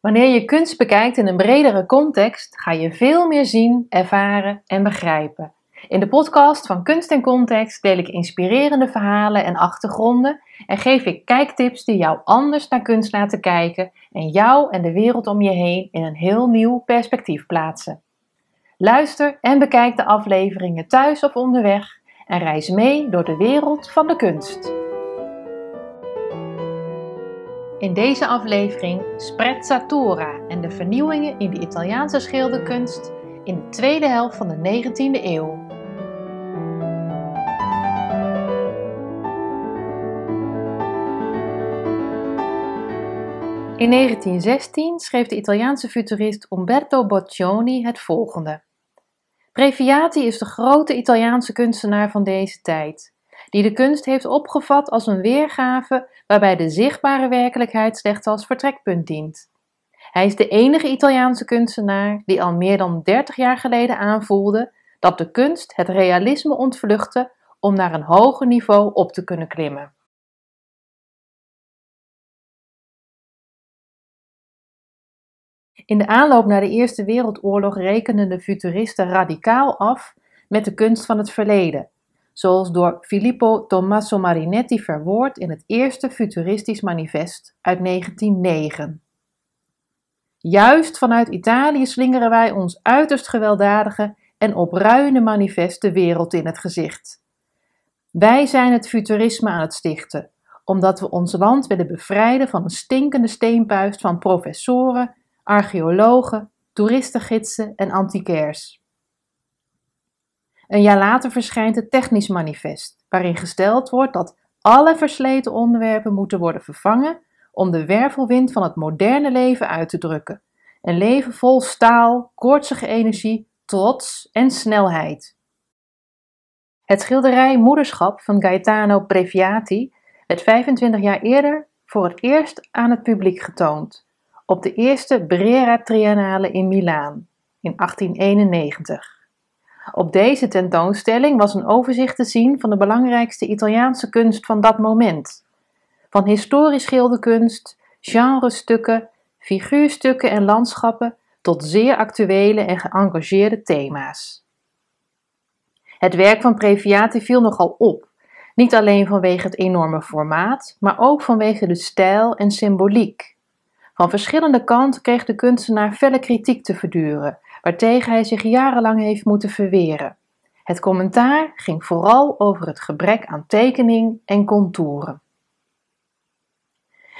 Wanneer je kunst bekijkt in een bredere context, ga je veel meer zien, ervaren en begrijpen. In de podcast van Kunst en Context deel ik inspirerende verhalen en achtergronden en geef ik kijktips die jou anders naar kunst laten kijken en jou en de wereld om je heen in een heel nieuw perspectief plaatsen. Luister en bekijk de afleveringen thuis of onderweg en reis mee door de wereld van de kunst. In deze aflevering Sprezzatura en de vernieuwingen in de Italiaanse schilderkunst in de tweede helft van de 19e eeuw. In 1916 schreef de Italiaanse futurist Umberto Boccioni het volgende. Previati is de grote Italiaanse kunstenaar van deze tijd die de kunst heeft opgevat als een weergave waarbij de zichtbare werkelijkheid slechts als vertrekpunt dient. Hij is de enige Italiaanse kunstenaar die al meer dan 30 jaar geleden aanvoelde dat de kunst het realisme ontvluchtte om naar een hoger niveau op te kunnen klimmen. In de aanloop naar de Eerste Wereldoorlog rekenden de futuristen radicaal af met de kunst van het verleden zoals door Filippo Tommaso Marinetti verwoord in het eerste futuristisch manifest uit 1909. Juist vanuit Italië slingeren wij ons uiterst gewelddadige en opruiende manifest de wereld in het gezicht. Wij zijn het futurisme aan het stichten, omdat we ons land willen bevrijden van een stinkende steenpuist van professoren, archeologen, toeristengidsen en antiquairs. Een jaar later verschijnt het Technisch Manifest, waarin gesteld wordt dat alle versleten onderwerpen moeten worden vervangen om de wervelwind van het moderne leven uit te drukken. Een leven vol staal, koortsige energie, trots en snelheid. Het schilderij Moederschap van Gaetano Previati werd 25 jaar eerder voor het eerst aan het publiek getoond, op de eerste Brera Triennale in Milaan in 1891. Op deze tentoonstelling was een overzicht te zien van de belangrijkste Italiaanse kunst van dat moment. Van historisch schilderkunst, genrestukken, figuurstukken en landschappen tot zeer actuele en geëngageerde thema's. Het werk van Previati viel nogal op, niet alleen vanwege het enorme formaat, maar ook vanwege de stijl en symboliek. Van verschillende kanten kreeg de kunstenaar felle kritiek te verduren, waartegen hij zich jarenlang heeft moeten verweren. Het commentaar ging vooral over het gebrek aan tekening en contouren.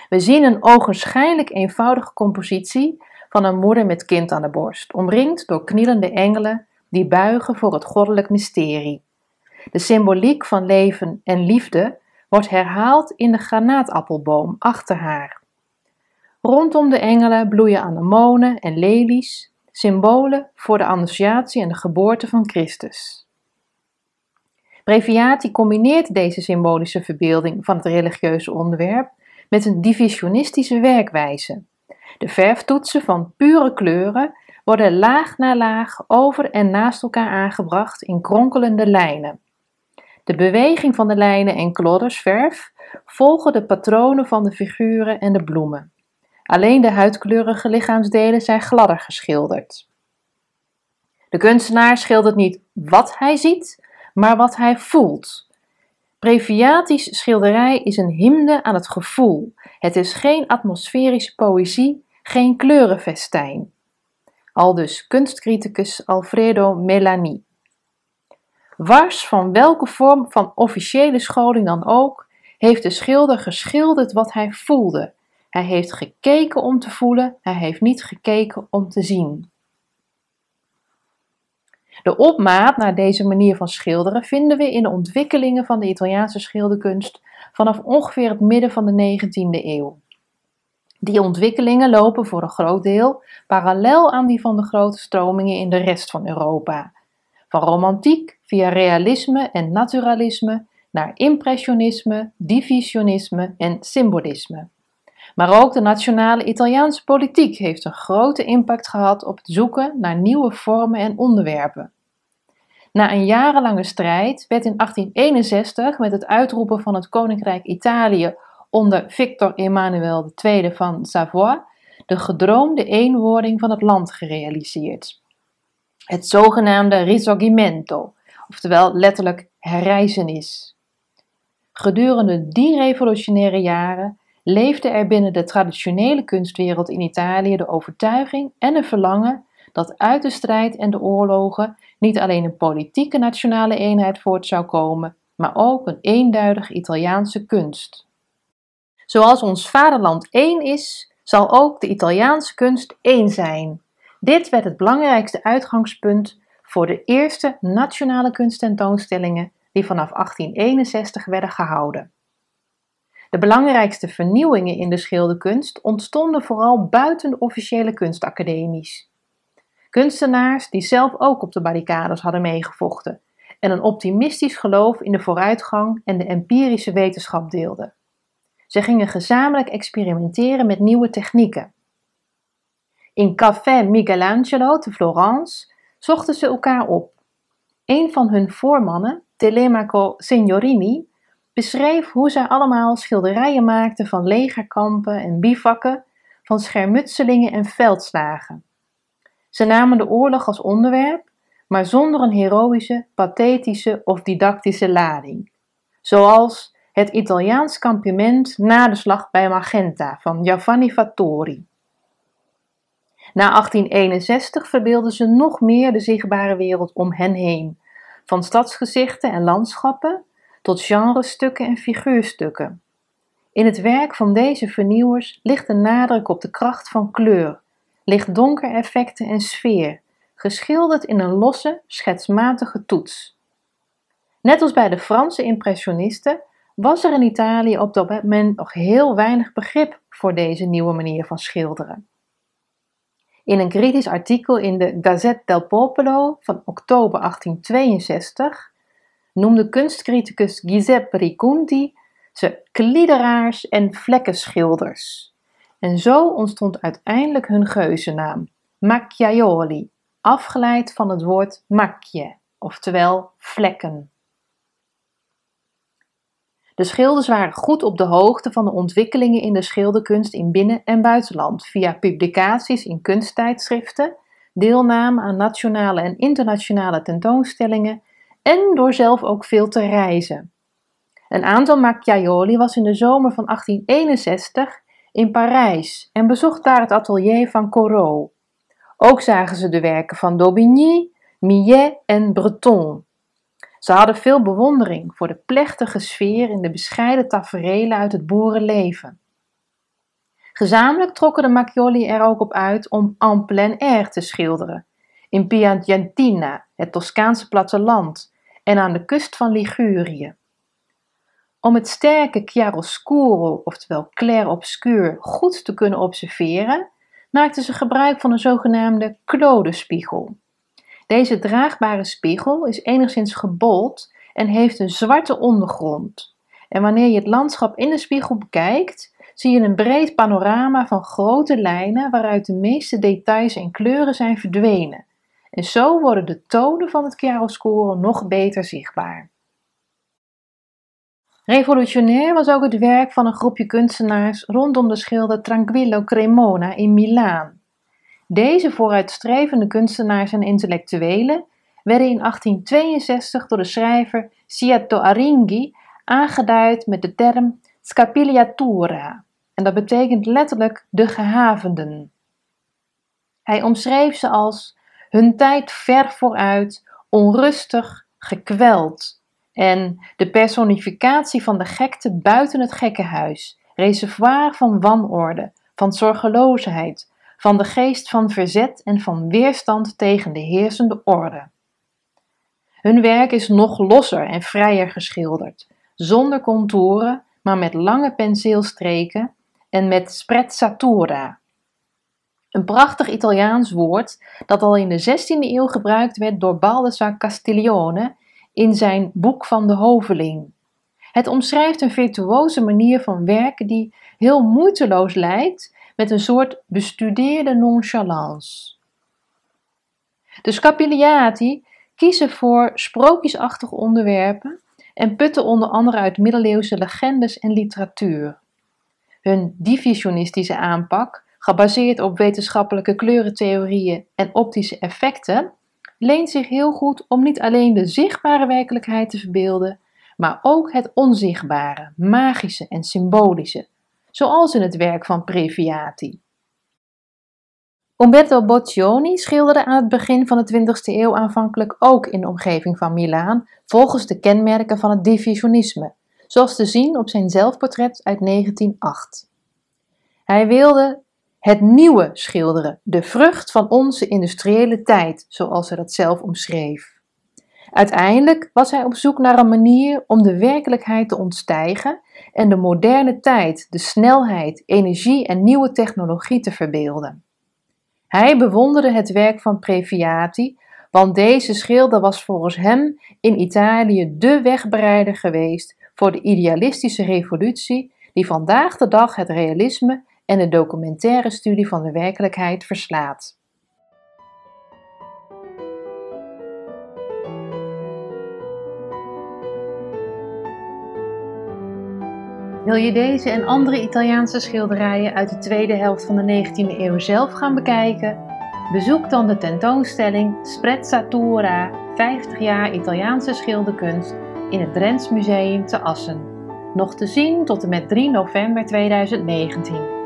We zien een ogenschijnlijk eenvoudige compositie van een moeder met kind aan de borst, omringd door knielende engelen die buigen voor het goddelijk mysterie. De symboliek van leven en liefde wordt herhaald in de granaatappelboom achter haar. Rondom de engelen bloeien anemonen en lelies, symbolen voor de annunciatie en de geboorte van Christus. Breviati combineert deze symbolische verbeelding van het religieuze onderwerp met een divisionistische werkwijze. De verftoetsen van pure kleuren worden laag na laag over en naast elkaar aangebracht in kronkelende lijnen. De beweging van de lijnen en klodders verf volgen de patronen van de figuren en de bloemen. Alleen de huidkleurige lichaamsdelen zijn gladder geschilderd. De kunstenaar schildert niet wat hij ziet, maar wat hij voelt. Previatisch schilderij is een hymne aan het gevoel. Het is geen atmosferische poëzie, geen kleurenfestijn. Aldus kunstcriticus Alfredo Melani. Wars van welke vorm van officiële scholing dan ook, heeft de schilder geschilderd wat hij voelde, hij heeft gekeken om te voelen, hij heeft niet gekeken om te zien. De opmaat naar deze manier van schilderen vinden we in de ontwikkelingen van de Italiaanse schilderkunst vanaf ongeveer het midden van de 19e eeuw. Die ontwikkelingen lopen voor een groot deel parallel aan die van de grote stromingen in de rest van Europa. Van romantiek via realisme en naturalisme naar impressionisme, divisionisme en symbolisme. Maar ook de nationale Italiaanse politiek heeft een grote impact gehad op het zoeken naar nieuwe vormen en onderwerpen. Na een jarenlange strijd werd in 1861 met het uitroepen van het Koninkrijk Italië onder Victor Emmanuel II van Savoie de gedroomde eenwording van het land gerealiseerd. Het zogenaamde risorgimento, oftewel letterlijk herreizenis. Gedurende die revolutionaire jaren leefde er binnen de traditionele kunstwereld in Italië de overtuiging en een verlangen dat uit de strijd en de oorlogen niet alleen een politieke nationale eenheid voort zou komen, maar ook een eenduidig Italiaanse kunst. Zoals ons vaderland één is, zal ook de Italiaanse kunst één zijn. Dit werd het belangrijkste uitgangspunt voor de eerste nationale kunsttentoonstellingen die vanaf 1861 werden gehouden. De belangrijkste vernieuwingen in de schilderkunst ontstonden vooral buiten de officiële kunstacademies. Kunstenaars die zelf ook op de barricades hadden meegevochten en een optimistisch geloof in de vooruitgang en de empirische wetenschap deelden. Ze gingen gezamenlijk experimenteren met nieuwe technieken. In Café Michelangelo te Florence zochten ze elkaar op. Een van hun voormannen, Telemaco Signorini, beschreef hoe zij allemaal schilderijen maakten van legerkampen en bivakken, van schermutselingen en veldslagen. Ze namen de oorlog als onderwerp, maar zonder een heroïsche, pathetische of didactische lading. Zoals het Italiaans kampement na de slag bij Magenta van Giovanni Fattori. Na 1861 verbeelden ze nog meer de zichtbare wereld om hen heen, van stadsgezichten en landschappen tot genrestukken en figuurstukken. In het werk van deze vernieuwers ligt de nadruk op de kracht van kleur, licht-donker effecten en sfeer, geschilderd in een losse, schetsmatige toets. Net als bij de Franse impressionisten was er in Italië op dat moment nog heel weinig begrip voor deze nieuwe manier van schilderen. In een kritisch artikel in de Gazette del Popolo van oktober 1862 noemde kunstcriticus Giuseppe Riconti ze kliederaars en vlekkenschilders. En zo ontstond uiteindelijk hun geuzennaam, Macchiaioli, afgeleid van het woord macchie, oftewel vlekken. De schilders waren goed op de hoogte van de ontwikkelingen in de schilderkunst in binnen- en buitenland via publicaties in kunsttijdschriften, deelname aan nationale en internationale tentoonstellingen en door zelf ook veel te reizen. Een aantal Macchiaioli was in de zomer van 1861 in Parijs en bezocht daar het atelier van Corot. Ook zagen ze de werken van Daubigny, Millet en Breton. Ze hadden veel bewondering voor de plechtige sfeer in de bescheiden taferelen uit het boerenleven. Gezamenlijk trokken de Macchioli er ook op uit om en plein air te schilderen, in Piacentina, het Toscaanse platteland, en aan de kust van Ligurië. Om het sterke chiaroscuro, oftewel clair obscuur, goed te kunnen observeren, maakten ze gebruik van een zogenaamde Claude-spiegel. Deze draagbare spiegel is enigszins gebold en heeft een zwarte ondergrond. En wanneer je het landschap in de spiegel bekijkt, zie je een breed panorama van grote lijnen waaruit de meeste details en kleuren zijn verdwenen. En zo worden de tonen van het chiaroscuro nog beter zichtbaar. Revolutionair was ook het werk van een groepje kunstenaars rondom de schilder Tranquillo Cremona in Milaan. Deze vooruitstrevende kunstenaars en intellectuelen werden in 1862 door de schrijver Siato Aringhi aangeduid met de term scapigliatura, en dat betekent letterlijk de gehavenden. Hij omschreef ze als hun tijd ver vooruit, onrustig, gekweld, en de personificatie van de gekte buiten het gekkenhuis, reservoir van wanorde, van zorgeloosheid, van de geest van verzet en van weerstand tegen de heersende orde. Hun werk is nog losser en vrijer geschilderd, zonder contouren, maar met lange penseelstreken en met sprezzatura. Een prachtig Italiaans woord dat al in de 16e eeuw gebruikt werd door Baldassar Castiglione in zijn Boek van de Hoveling. Het omschrijft een virtuoze manier van werken die heel moeiteloos lijkt met een soort bestudeerde nonchalance. De Scapigliati kiezen voor sprookjesachtige onderwerpen en putten onder andere uit middeleeuwse legendes en literatuur. Hun divisionistische aanpak gebaseerd op wetenschappelijke kleurentheorieën en optische effecten, leent zich heel goed om niet alleen de zichtbare werkelijkheid te verbeelden, maar ook het onzichtbare, magische en symbolische, zoals in het werk van Previati. Umberto Boccioni schilderde aan het begin van de 20e eeuw aanvankelijk ook in de omgeving van Milaan volgens de kenmerken van het diffusionisme, zoals te zien op zijn zelfportret uit 1908. Hij wilde het nieuwe schilderen, de vrucht van onze industriële tijd, zoals hij dat zelf omschreef. Uiteindelijk was hij op zoek naar een manier om de werkelijkheid te ontstijgen en de moderne tijd, de snelheid, energie en nieuwe technologie te verbeelden. Hij bewonderde het werk van Previati, want deze schilder was volgens hem in Italië de wegbereider geweest voor de idealistische revolutie die vandaag de dag het realisme en de documentaire studie van de werkelijkheid verslaat. Wil je deze en andere Italiaanse schilderijen uit de tweede helft van de 19e eeuw zelf gaan bekijken? Bezoek dan de tentoonstelling Sprezzatura 50 jaar Italiaanse schilderkunst in het Drents Museum te Assen. Nog te zien tot en met 3 november 2019.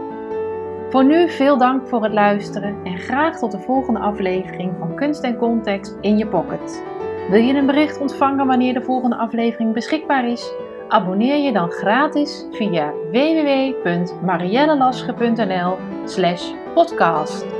Voor nu veel dank voor het luisteren en graag tot de volgende aflevering van Kunst en Context in je pocket. Wil je een bericht ontvangen wanneer de volgende aflevering beschikbaar is? Abonneer je dan gratis via www.mariellelasche.nl podcast.